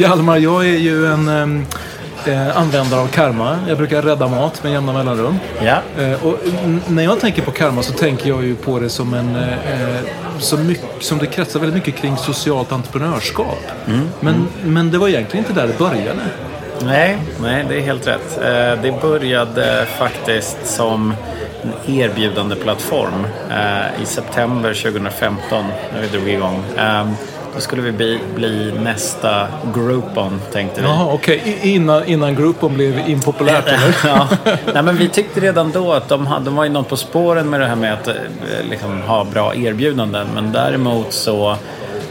Hjalmar, jag är ju en ehm, eh, användare av karma. Jag brukar rädda mat med jämna mellanrum. Ja. Eh, och när jag tänker på karma så tänker jag ju på det som en... Eh, eh, som, mycket, som det kretsar väldigt mycket kring socialt entreprenörskap. Men, men det var egentligen inte där det började. Nej, nej, det är helt rätt. Eh, Det började faktiskt som en erbjudande plattform eh, i september 2015 när vi drog igång. Då skulle vi bli, bli nästa Groupon, tänkte vi. Jaha, okej. I- Innan, innan Groupon blev impopulärt, eller? ja. Nej, men vi tyckte redan då att de, hade, de var ju något på spåren med det här med att eh, liksom, ha bra erbjudanden. Men däremot så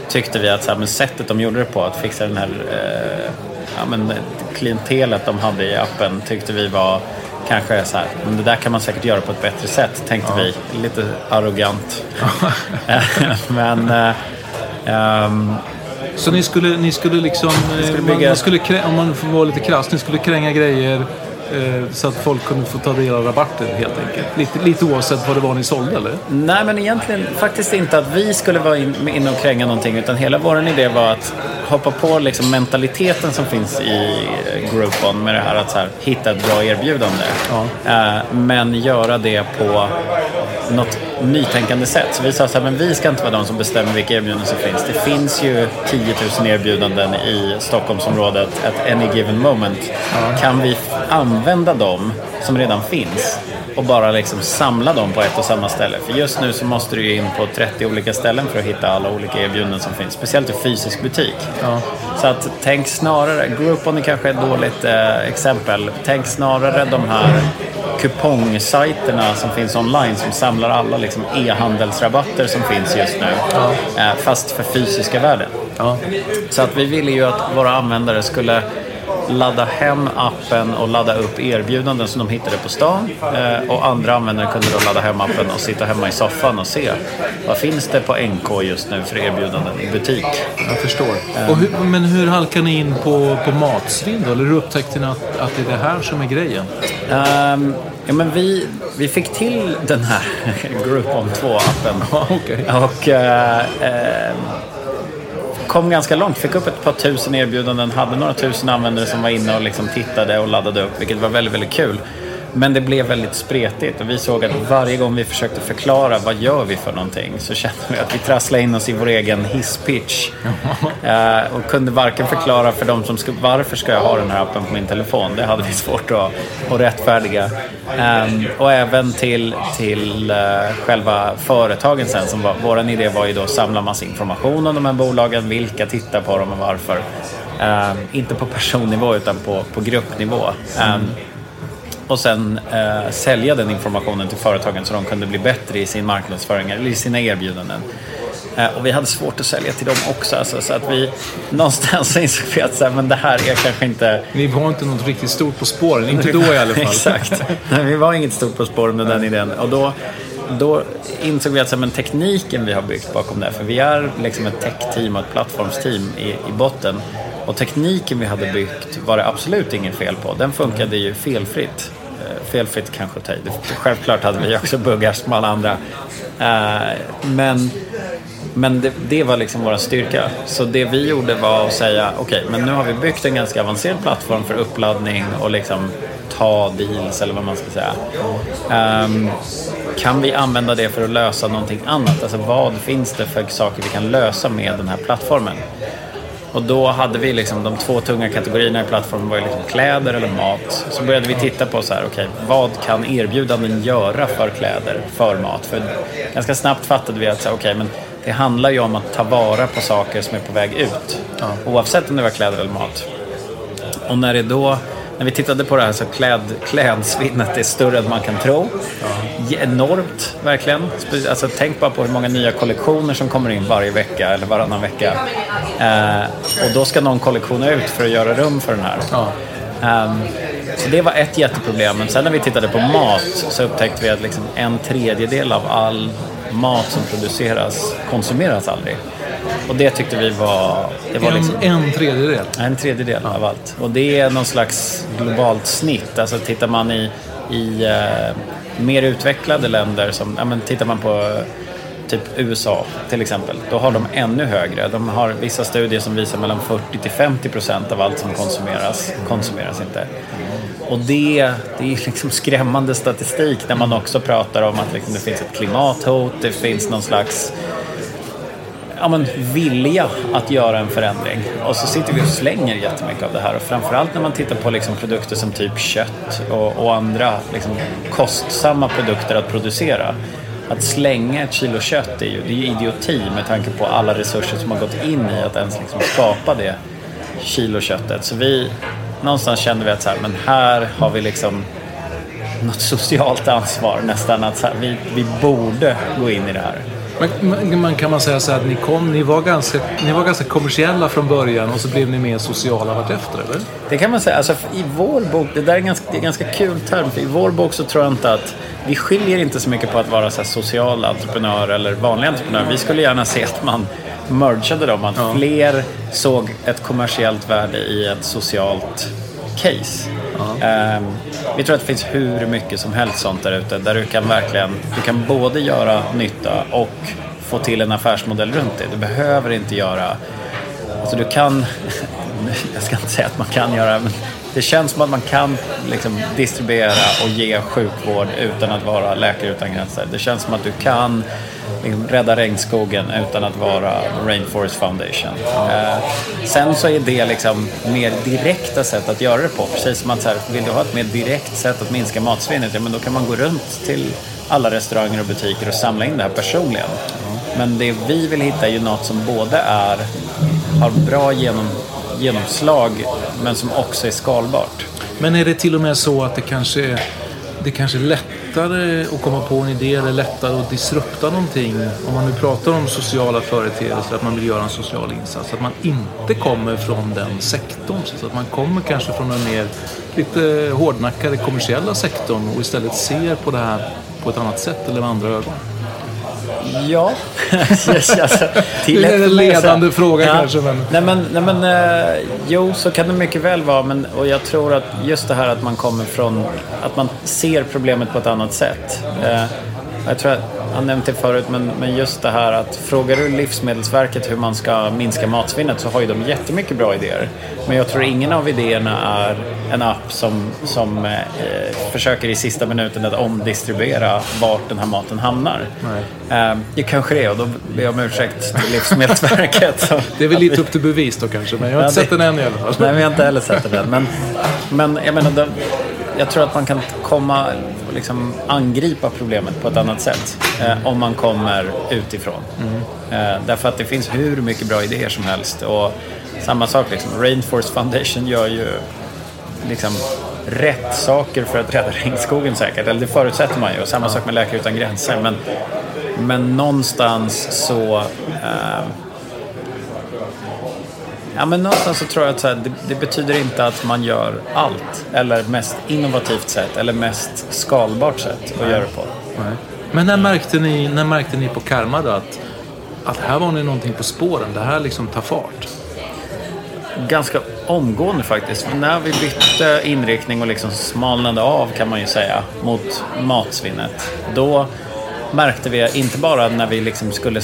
tyckte vi att så här, men sättet de gjorde det på, att fixa den här eh, ja, men, klientelet de hade i appen, tyckte vi var kanske så här, men det där kan man säkert göra på ett bättre sätt, tänkte vi. Lite arrogant. men eh, ehm, Så ni skulle, ni skulle liksom... eh, skulle man, bygga- man skulle, krä- om man får vara lite krass, ni skulle kränga grejer eh, så att folk kunde få ta del av rabatter helt enkelt. Lite, lite oavsett vad det var ni sålde, eller? Nej, men egentligen faktiskt inte att vi skulle vara in, in och kränga någonting. Utan hela vår idé var att hoppa på liksom mentaliteten som finns i eh, Groupon med det här att här, hitta ett bra erbjudande. Eh, men göra det på något nytänkande sätt. Så vi sa så här, men vi ska inte vara de som bestämmer vilka erbjudanden som finns. Det finns ju 10 000 erbjudanden i Stockholmsområdet at any given moment. Kan vi använda dem som redan finns och bara liksom samla dem på ett och samma ställe. För just nu så måste du ju in på 30 olika ställen för att hitta alla olika erbjudanden som finns. Speciellt i fysisk butik. Så att tänk snarare, Groupon är kanske ett dåligt eh, exempel. Tänk snarare de här kupongsajterna som finns online som samlar alla liksom e-handelsrabatter som finns just nu. Eh, fast för fysiska värden. Så att vi ville ju att våra användare skulle ladda hem appen och ladda upp erbjudanden som de hittade på stan. Eh, och andra användare kunde då ladda hem appen och sitta hemma i soffan och se vad finns det på NK just nu för erbjudanden i butik. Jag förstår. Och hur, men hur halkar ni in på, på matsvinn då? Eller hur upptäckte ni att, att det är det här som är grejen? Ehm, ja, men vi, vi fick till den här Groupon 2-appen. Ja, okej. Och eh, eh, kom ganska långt. Fick upp ett par tusen erbjudanden. Hade några tusen användare som var inne och liksom tittade och laddade upp. Vilket var väldigt, väldigt kul. Men det blev väldigt spretigt och vi såg att varje gång vi försökte förklara vad gör vi för någonting så kände vi att vi trasslade in oss i vår egen hisspitch. Eh, och kunde varken förklara för dem som skulle, varför ska jag ha den här appen på min telefon. Det hade vi svårt att, att rättfärdiga. Ehm, och även till, till eh, själva företagen sen. Som var, vår idé var ju då att samla massa information om de här bolagen. Vilka tittar på dem och varför. Ehm, inte på personnivå utan på, på gruppnivå. Ehm, och sen eh, sälja den informationen till företagen så de kunde bli bättre i sin marknadsföring eller i sina erbjudanden. Eh, och vi hade svårt att sälja till dem också. Alltså, så att vi någonstans insåg vi att så här, men det här är kanske inte... Ni var inte något riktigt stort på spåren, inte då i alla fall. Exakt. Nej, vi var inget stort på spåren med den idén. Och då, då insåg vi att så här, men tekniken vi har byggt bakom det, för vi är liksom ett tech-team och ett plattformsteam i, i botten. Och tekniken vi hade byggt var det absolut inget fel på. Den funkade ju felfritt. Eh, Felfritt kanske att ta i. Självklart hade vi också buggar som alla andra. Eh, men men det, det, var liksom vår styrka. Så det vi gjorde var att säga, okej, okay, men nu har vi byggt en ganska avancerad plattform för uppladdning och liksom ta deals eller vad man ska säga. Um, kan vi använda det för att lösa någonting annat? Alltså vad finns det för saker vi kan lösa med den här plattformen? Och då hade vi liksom de två tunga kategorierna i plattformen var ju liksom kläder eller mat. Så började vi titta på så här, okej, okay, vad kan erbjudanden göra för kläder, för mat? För ganska snabbt fattade vi att, okej, okay, men det handlar ju om att ta vara på saker som är på väg ut. Ja. Oavsett om det var kläder eller mat. Och när det då när vi tittade på det här så kläd, klädsvinnet är större än man kan tro. Ja. Enormt, verkligen. Alltså, tänk bara på hur många nya kollektioner som kommer in varje vecka eller varannan vecka. Eh, och då ska någon kollektion ut för att göra rum för den här. Ja. Um, så det var ett jätteproblem. Men sen när vi tittade på mat så upptäckte vi att liksom en tredjedel av all mat som produceras konsumeras aldrig. Och det tyckte vi var... Det var en, liksom, en tredjedel? En tredjedel ja. av allt. Och det är någon slags globalt snitt. Alltså tittar man i, i uh, mer utvecklade länder, som, ja, men tittar man på typ USA till exempel, då har de ännu högre. De har vissa studier som visar mellan 40 till 50 procent av allt som konsumeras, konsumeras inte. Och det, det är liksom skrämmande statistik när man också pratar om att liksom det finns ett klimathot, det finns någon slags ja, men, vilja att göra en förändring. Och så sitter vi och slänger jättemycket av det här. Och framförallt när man tittar på liksom produkter som typ kött och, och andra liksom, kostsamma produkter att producera. Att slänga ett kilo kött är ju, det är ju idioti med tanke på alla resurser som har gått in i att ens liksom skapa det kilo köttet. Så vi, någonstans kände vi att så här, men här har vi liksom något socialt ansvar nästan. Att här, vi, vi borde gå in i det här. Men, man, kan man säga så här att ni, kom, ni, var ganska, ni var ganska kommersiella från början och så blev ni mer sociala vartefter, eller? Det kan man säga. Alltså, I vår bok, det där är en ganska, ganska kul term, för i vår bok så tror jag inte att vi skiljer inte så mycket på att vara så social entreprenör eller vanlig entreprenör. Vi skulle gärna se att man mergade dem, att ja. fler såg ett kommersiellt värde i ett socialt case. Um, vi tror att det finns hur mycket som helst sånt där ute där du kan verkligen, du kan både göra nytta och få till en affärsmodell runt det. Du behöver inte göra, alltså du kan, jag ska inte säga att man kan göra, men det känns som att man kan liksom distribuera och ge sjukvård utan att vara Läkare Utan Gränser. Det känns som att du kan liksom rädda regnskogen utan att vara Rainforest Foundation. Eh, sen så är det liksom mer direkta sätt att göra det på. Precis som att så här, vill du ha ett mer direkt sätt att minska matsvinnet, ja men då kan man gå runt till alla restauranger och butiker och samla in det här personligen. Men det vi vill hitta är ju något som både är, har bra genom, genomslag men som också är skalbart. Men är det till och med så att det kanske är det kanske är lättare att komma på en idé eller lättare att disrupta någonting. Om man nu pratar om sociala företeelser, att man vill göra en social insats. Att man inte kommer från den sektorn. Så att man kommer kanske från den mer lite hårdnackade kommersiella sektorn och istället ser på det här på ett annat sätt eller med andra ögon. Ja. alltså, till det är en ledande fråga ja. kanske. Men... Nej men, nej, men eh, jo, så kan det mycket väl vara. Men, och jag tror att just det här att man kommer från, att man ser problemet på ett annat sätt. Eh, jag tror att jag nämnt det förut, men, men just det här att frågar du Livsmedelsverket hur man ska minska matsvinnet så har ju de jättemycket bra idéer. Men jag tror ingen av idéerna är en app som, som eh, försöker i sista minuten att omdistribuera vart den här maten hamnar. Eh, det kanske det är och då ber jag om ursäkt till Livsmedelsverket. det är väl lite upp till bevis då kanske, men jag har inte sett den än i alla fall. Nej, vi har inte heller sett den än. Men, men jag menar, jag tror att man kan komma och liksom angripa problemet på ett annat sätt eh, om man kommer utifrån. Mm. Eh, därför att det finns hur mycket bra idéer som helst. Och samma sak, liksom, Rainforest Foundation gör ju liksom rätt saker för att rädda regnskogen säkert. Eller det förutsätter man ju. Och samma sak med Läkare Utan Gränser. Men Men någonstans så... Eh, ja, men någonstans så tror jag att så här, det, det, betyder inte att man gör allt. Eller mest innovativt sätt. Eller mest skalbart sätt att göra det på. Nej. Men när märkte, ni, när märkte ni på Karma då att, att här var ni någonting på spåren? Det här liksom tar fart? Ganska omgående faktiskt. När vi bytte inriktning och liksom smalnade av kan man ju säga mot matsvinnet. Då märkte vi inte bara när vi liksom skulle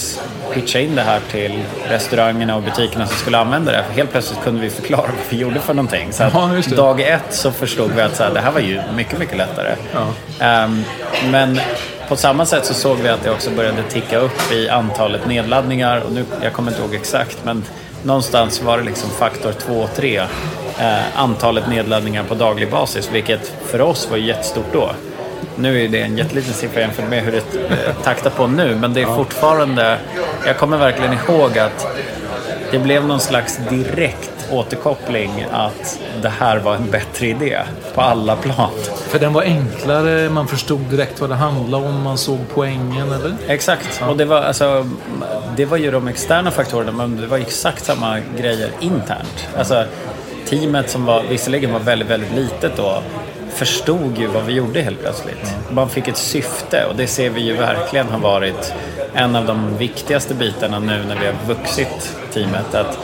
pitcha in det här till restaurangerna och butikerna som skulle använda det. Helt plötsligt kunde vi förklara vad vi gjorde för någonting. Så Ja, dag ett så förstod vi att så här, det här var ju mycket, mycket lättare. Ja. Um, men på samma sätt så såg vi att det också började ticka upp i antalet nedladdningar. Och nu, jag kommer inte ihåg exakt, men någonstans var det liksom faktor 2 och 3. Eh, antalet nedladdningar på daglig basis, vilket för oss var jättestort då. Nu är det en jätteliten siffra jämfört med hur det eh, taktar på nu, men det är fortfarande... Jag kommer verkligen ihåg att det blev någon slags direkt återkoppling att det här var en bättre idé på alla plan. För den var enklare, man förstod direkt vad det handlade om, man såg poängen, eller? Exakt, och det var, alltså, det var ju de externa faktorerna, men det var exakt samma grejer internt. Alltså, teamet som var, visserligen var väldigt, väldigt litet då, förstod ju vad vi gjorde helt plötsligt. Man fick ett syfte och det ser vi ju verkligen har varit en av de viktigaste bitarna nu när vi har vuxit teamet. Att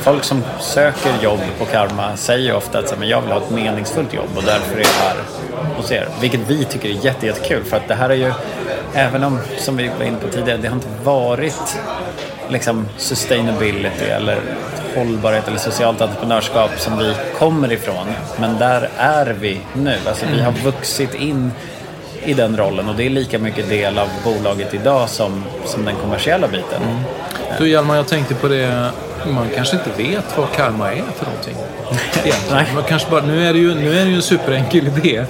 folk som söker jobb på Karma säger ofta att men jag vill ha ett meningsfullt jobb och därför är jag här hos er. Vilket vi tycker är jätte, för att det här är ju, även om, som vi var inne på tidigare, det har inte varit liksom sustainability eller hållbarhet eller socialt entreprenörskap som vi kommer ifrån. Men där är vi nu. Alltså vi har vuxit in i den rollen och det är lika mycket del av bolaget idag som, som den kommersiella biten. Mm. Du Hjalmar, jag tänkte på det. Man kanske inte vet vad karma är för någonting. Nej. Man kanske bara, nu, är det ju, nu är det ju en superenkel idé.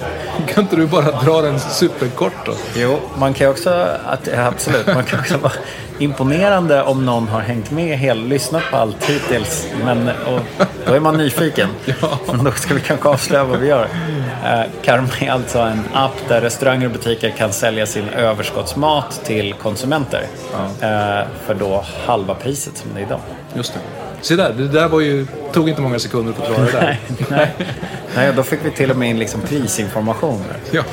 Kan inte du bara dra den superkort då? Jo, man kan också, att, absolut, man kan också vara imponerande om någon har hängt med hela, lyssnat på allt hittills. Men och, då är man nyfiken. Ja. Men då ska vi kanske avslöja vad vi gör. Eh, Karma är alltså en app där restauranger och butiker kan sälja sin överskottsmat till konsumenter. Eh, för då halva priset som det är idag. Just det. Se där, det där var ju, tog inte många sekunder att förklara det där. Nej, nej. nej, då fick vi till och med in liksom prisinformation. Ja.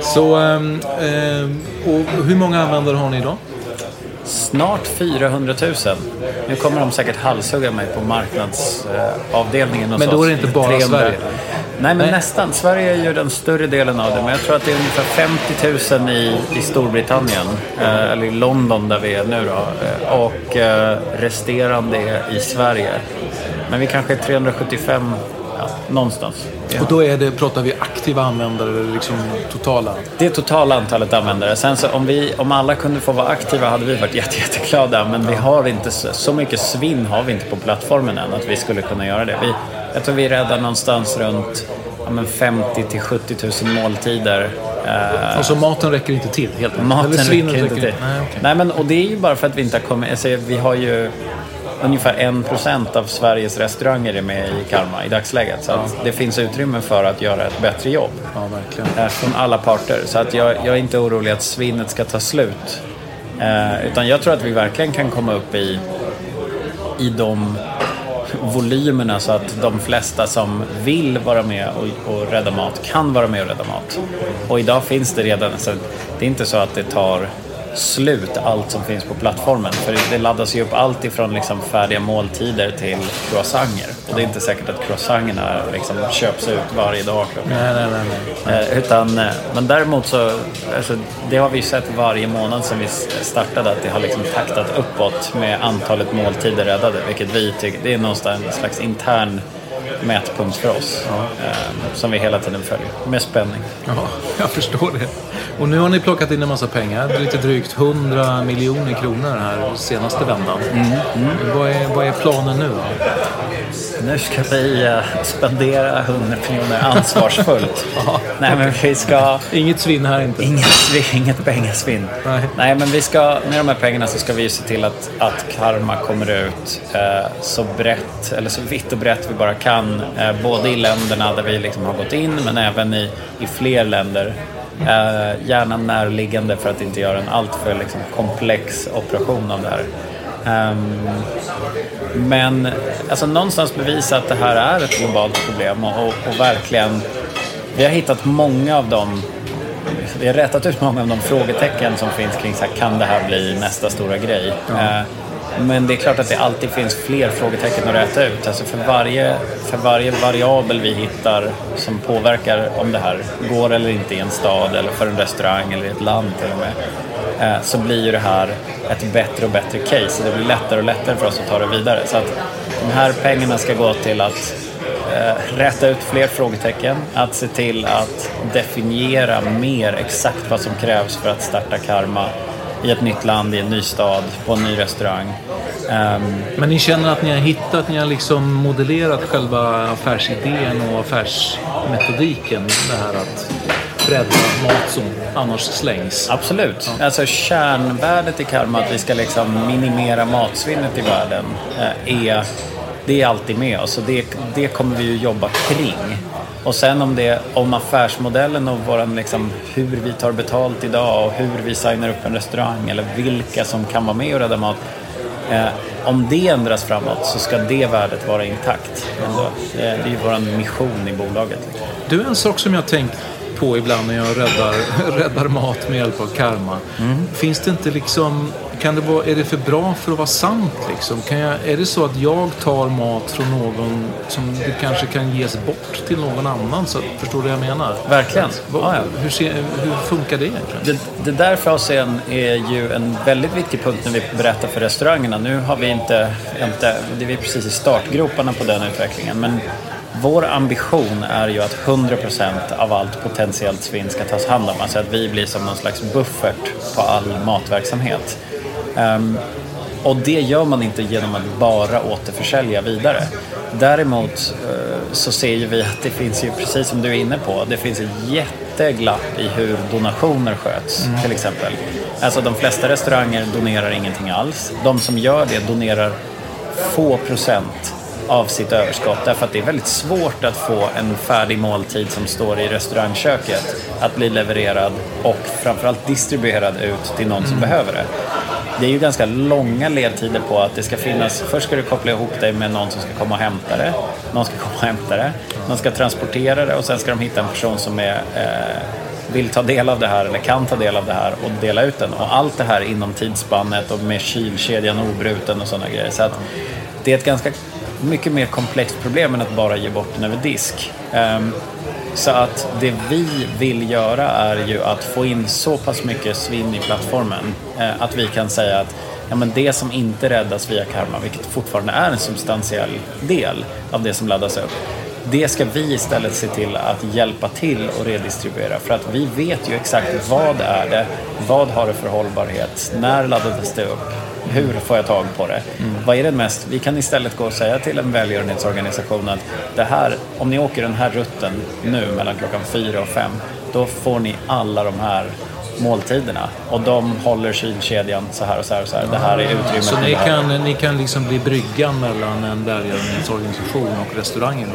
Så, ehm, ehm, och hur många användare har ni idag? Snart 400 000. Nu kommer de säkert halshugga mig på marknadsavdelningen hos Men då är det inte bara 300. Sverige? Nej, men Nej. nästan. Sverige är ju den större delen av det. Men jag tror att det är ungefär 50 000 i, i Storbritannien. Eh, eller i London där vi är nu då. Eh, och eh, resterande är i Sverige. Men vi kanske är 375, ja, någonstans. Och då är det, pratar vi aktiva användare eller liksom totala? Det är totala antalet användare. Sen så om, vi, om alla kunde få vara aktiva hade vi varit jätte, jätteglada. Men vi har inte så, så mycket svinn har vi inte på plattformen än att vi skulle kunna göra det. Vi, jag tror vi räddar någonstans runt ja, men 50 till 70 000 måltider. Eh, Alltså maten räcker inte till helt enkelt? Maten Eller räcker inte till. Nej, okej. Nej, men och det är ju bara för att vi inte har kommit... Alltså, vi har ju ungefär 1% av Sveriges restauranger är med i Karma i dagsläget. Så att det finns utrymme för att göra ett bättre jobb. Ja, verkligen. eh, Från alla parter. Så att jag, jag är inte orolig att svinnet ska ta slut. Eh, utan jag tror att vi verkligen kan komma upp i, i de volymerna så att de flesta som vill vara med och, och rädda mat kan vara med och rädda mat. Och idag finns det redan, så det är inte så att det tar slut allt som finns på plattformen. För det, laddas ju upp allt ifrån liksom färdiga måltider till croissanter. Och det är inte säkert att croissanterna liksom köps ut varje dag. Nej, nej, nej. nej. Eh, utan, eh, men däremot så, alltså, det har vi sett varje månad sedan vi startade att det har liksom taktat uppåt med antalet måltider räddade. Vilket vi tycker, det är en slags intern mätpunkt för oss. Eh, som vi hela tiden följer med spänning. Ja, jag förstår det. Och nu har ni plockat in en massa pengar. Lite drygt 100 miljoner kronor här senaste vändan. Vad, är, vad är planen nu då? Nu ska vi eh, spendera 100 miljoner ansvarsfullt. Nej men vi ska... Inget svinn här inte. Inget, inget pengasvinn. Nej. Nej, men vi ska, med de här pengarna så ska vi se till att, att Karma kommer ut eh, så brett, eller så vitt och brett vi bara kan kan, eh, både i länderna där vi liksom har gått in men även i, i fler länder. Eh, gärna närliggande för att inte göra en alltför liksom, komplex operation av det här. Um, men alltså, någonstans bevisa att det här är ett globalt problem och, och, och verkligen vi har hittat många av dem vi har rätat ut många av de frågetecken som finns kring så här, kan det här bli nästa stora grej? Ja. Eh, men det är klart att det alltid finns fler frågetecken att räta ut. Alltså för, varje, för varje variabel vi hittar som påverkar om det här går eller inte i en stad eller för en restaurang eller i ett land till och med eh, så blir ju det här ett bättre och bättre case och det blir lättare och lättare för oss att ta det vidare. Så att de här pengarna ska gå till att eh, räta ut fler frågetecken, att se till att definiera mer exakt vad som krävs för att starta Karma i ett nytt land, i en ny stad, på en ny restaurang. Um, Men ni känner att ni har hittat, ni har liksom modellerat själva affärsidén och affärsmetodiken? Det här att bredda mat som annars slängs? Absolut. Ja. Alltså kärnvärdet i karma, att vi ska liksom minimera matsvinnet i världen, eh, är det är alltid med oss och det, det kommer vi ju jobba kring. Och sen om, det, om affärsmodellen och våran, liksom, hur vi tar betalt idag och hur vi signar upp en restaurang eller vilka som kan vara med och rädda mat. Eh, om det ändras framåt så ska det värdet vara intakt. Ändå. Eh, det är ju vår mission i bolaget. Du, en sak som jag tänkt på ibland när jag räddar, räddar mat med hjälp av karma. Mm. Finns det inte liksom, kan det vara, är det för bra för att vara sant liksom? Kan jag, är det så att jag tar mat från någon som det kanske kan ges bort till någon annan? Så, förstår du vad jag menar? Verkligen. Vad, ja, ja. Hur, ser, hur, funkar det egentligen? Det, det där för oss är, en, är ju en väldigt viktig punkt när vi berättar för restaurangerna. Nu har vi inte, inte det är vi precis i startgroparna på den utvecklingen. Men vår ambition är ju att 100% av allt potentiellt svinn ska tas hand om. Alltså att vi blir som någon slags buffert på all matverksamhet. Um, och det gör man inte genom att bara återförsälja vidare. Däremot uh, så ser ju vi att det finns ju, precis som du är inne på, det finns ett jätteglapp i hur donationer sköts mm. till exempel. Alltså de flesta restauranger donerar ingenting alls. De som gör det donerar få procent av sitt överskott. Därför att det är väldigt svårt att få en färdig måltid som står i restaurangköket att bli levererad och framförallt distribuerad ut till någon som mm. behöver det. Det är ju ganska långa ledtider på att det ska finnas, först ska du koppla ihop dig med någon som ska komma och hämta det, någon ska komma och hämta det, någon ska transportera det och sen ska de hitta en person som är eh, vill ta del av det här eller kan ta del av det här och dela ut den. Och allt det här inom tidsspannet och med kylkedjan obruten och sådana grejer. Så att det är ett ganska mycket mer komplext problem än att bara ge bort den över disk. Um, ehm, så att det vi vill göra är ju att få in så pass mycket svinn i plattformen eh, att vi kan säga att ja, men det som inte räddas via karma, vilket fortfarande är en substantiell del av det som laddas upp, det ska vi istället se till att hjälpa till och redistribuera. För att vi vet ju exakt vad är det, vad har det för hållbarhet, när laddades det upp, hur får jag tag på det? Mm. Vad är det mest? Vi kan istället gå och säga till en välgörenhetsorganisation att det här, om ni åker den här rutten nu mellan klockan fyra och fem, då får ni alla de här måltiderna. Och de håller kylkedjan så här och så här och så här. Det här är utrymmet. Så ni kan, ni kan liksom bli bryggan mellan en välgörenhetsorganisation och restaurangen?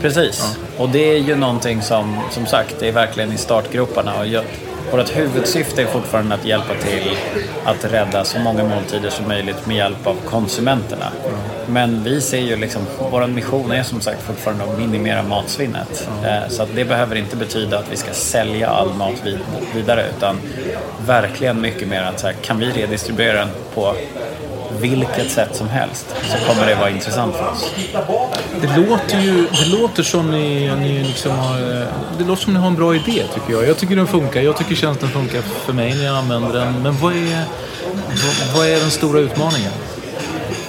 Precis. Ja. Och det är ju någonting som, som sagt, det är verkligen i startgroparna. Och vårt huvudsyfte är fortfarande att hjälpa till att rädda så många måltider som möjligt med hjälp av konsumenterna. Men vi ser ju liksom, vår mission är som sagt fortfarande att minimera matsvinnet. Mm. Så det behöver inte betyda att vi ska sälja all mat vidare utan verkligen mycket mer att så här, kan vi redistribuera den på vilket sätt som helst så kommer det vara intressant för oss. Det låter ju det låter som ni, ni liksom har, det låter som ni har en bra idé tycker jag. Jag tycker den funkar. Jag tycker tjänsten funkar för mig när jag använder den. Men vad är, vad, vad är den stora utmaningen?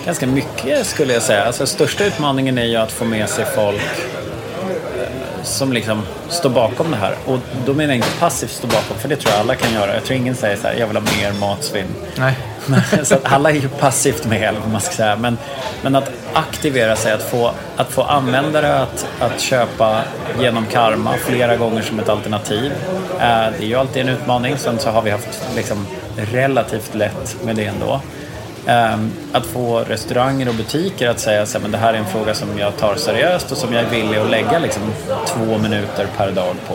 Ganska mycket skulle jag säga. Alltså, största utmaningen är ju att få med sig folk som liksom står bakom det här. Och då menar jag inte passivt stå bakom, för det tror jag alla kan göra. Jag tror ingen säger så här, jag vill ha mer matsvinn. Nej. så att alla är ju passivt med, eller vad man ska säga. Men, men att aktivera sig, att få, att få användare att, att köpa genom Karma flera gånger som ett alternativ. Eh, det är ju alltid en utmaning. Sen så har vi haft liksom relativt lätt med det ändå. Ehm, att få restauranger och butiker att säga att det här är en fråga som jag tar seriöst och som jag är villig att lägga liksom, två minuter per dag på.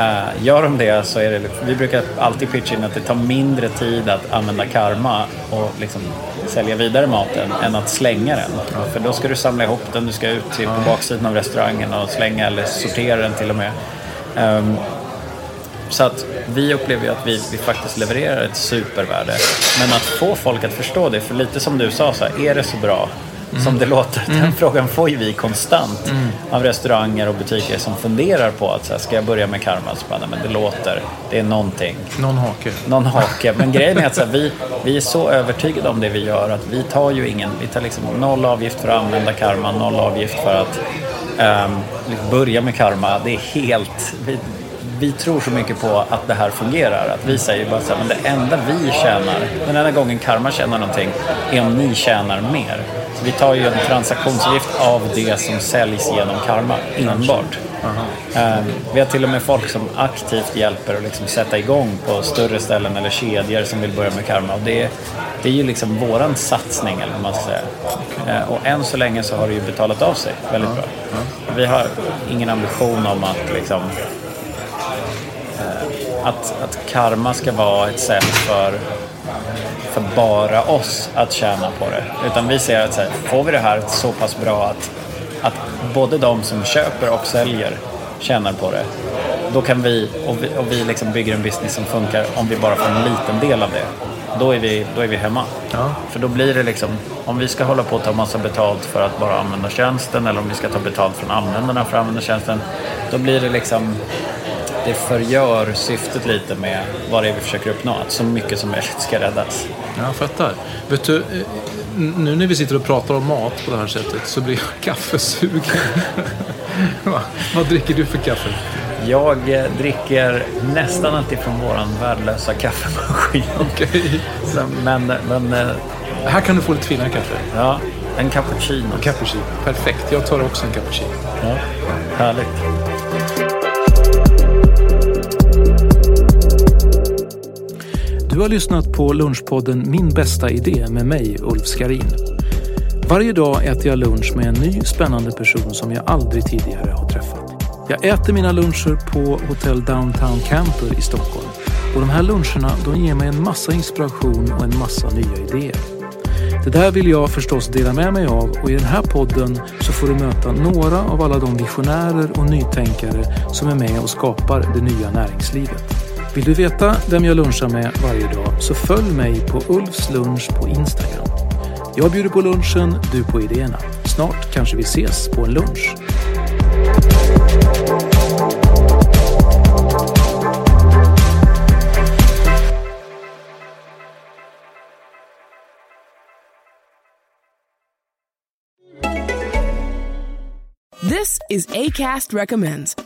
Uh, gör de det så är det, vi brukar alltid pitcha in att det tar mindre tid att använda karma och liksom sälja vidare maten än att slänga den. Ja. För då ska du samla ihop den, du ska ut till, på baksidan av restaurangen och slänga eller sortera den till och med. Så att vi upplever ju att vi, vi faktiskt levererar ett supervärde. Men att få folk att förstå det, för lite som du sa, så här, är det så bra mm. som det låter? Mm. Den frågan får ju vi konstant mm. av restauranger och butiker som funderar på att så här, ska jag börja med karma? Så bara, men det låter, det är någonting. Någon hake. Någon hake. Men grejen är att så här, vi, vi är så övertygade om det vi gör att vi tar ju ingen, vi tar liksom noll avgift för att använda karma, noll avgift för att um, börja med karma. Det är helt, vi, vi tror så mycket på att det här fungerar. Att vi säger bara så här, men det enda vi tjänar, den enda gången karma tjänar någonting, är om ni tjänar mer. Så vi tar ju en transaktionsavgift av det som säljs genom karma, enbart. Uh, vi har till och med folk som aktivt hjälper att liksom sätta igång på större ställen eller kedjor som vill börja med karma. Och det, det är ju liksom våran satsning, eller vad man ska säga. Uh, och än så länge så har det ju betalat av sig väldigt bra. Vi har ingen ambition om att liksom att, att karma ska vara ett sätt för, för bara oss att tjäna på det. Utan vi ser att så här, får vi det här så pass bra att, att både de som köper och säljer tjänar på det. Då kan vi, och vi, och vi liksom bygger en business som funkar om vi bara får en liten del av det. Då är vi, då är vi hemma. Ja. För då blir det liksom, om vi ska hålla på att ta massa betalt för att bara använda tjänsten eller om vi ska ta betalt från användarna för att använda tjänsten. Då blir det liksom det förgör syftet lite med vad det är vi försöker uppnå. Att så mycket som möjligt ska räddas. Jag fattar. Vet du, eh, nu när vi sitter och pratar om mat på det här sättet så blir jag kaffesugen. vad dricker du för kaffe? Jag eh, dricker nästan alltid från våran värdelösa kaffemaskin. Okej. Okay. Men, men... Eh, här kan du få lite finare kaffe. Ja, en cappuccino. En cappuccino. Perfekt. Jag tar också en cappuccino. Ja, härligt. Du har lyssnat på lunchpodden Min bästa idé med mig, Ulf Skarin. Varje dag äter jag lunch med en ny spännande person som jag aldrig tidigare har träffat. Jag äter mina luncher på Hotell Downtown Camper i Stockholm. Och de här luncherna de ger mig en massa inspiration och en massa nya idéer. Det där vill jag förstås dela med mig av och i den här podden så får du möta några av alla de visionärer och nytänkare som är med och skapar det nya näringslivet. Vill du veta vem jag lunchar med varje dag så följ mig på Ulfs lunch på Instagram. Jag bjuder på lunchen, du på idéerna. Snart kanske vi ses på en lunch. This is Acast recommends.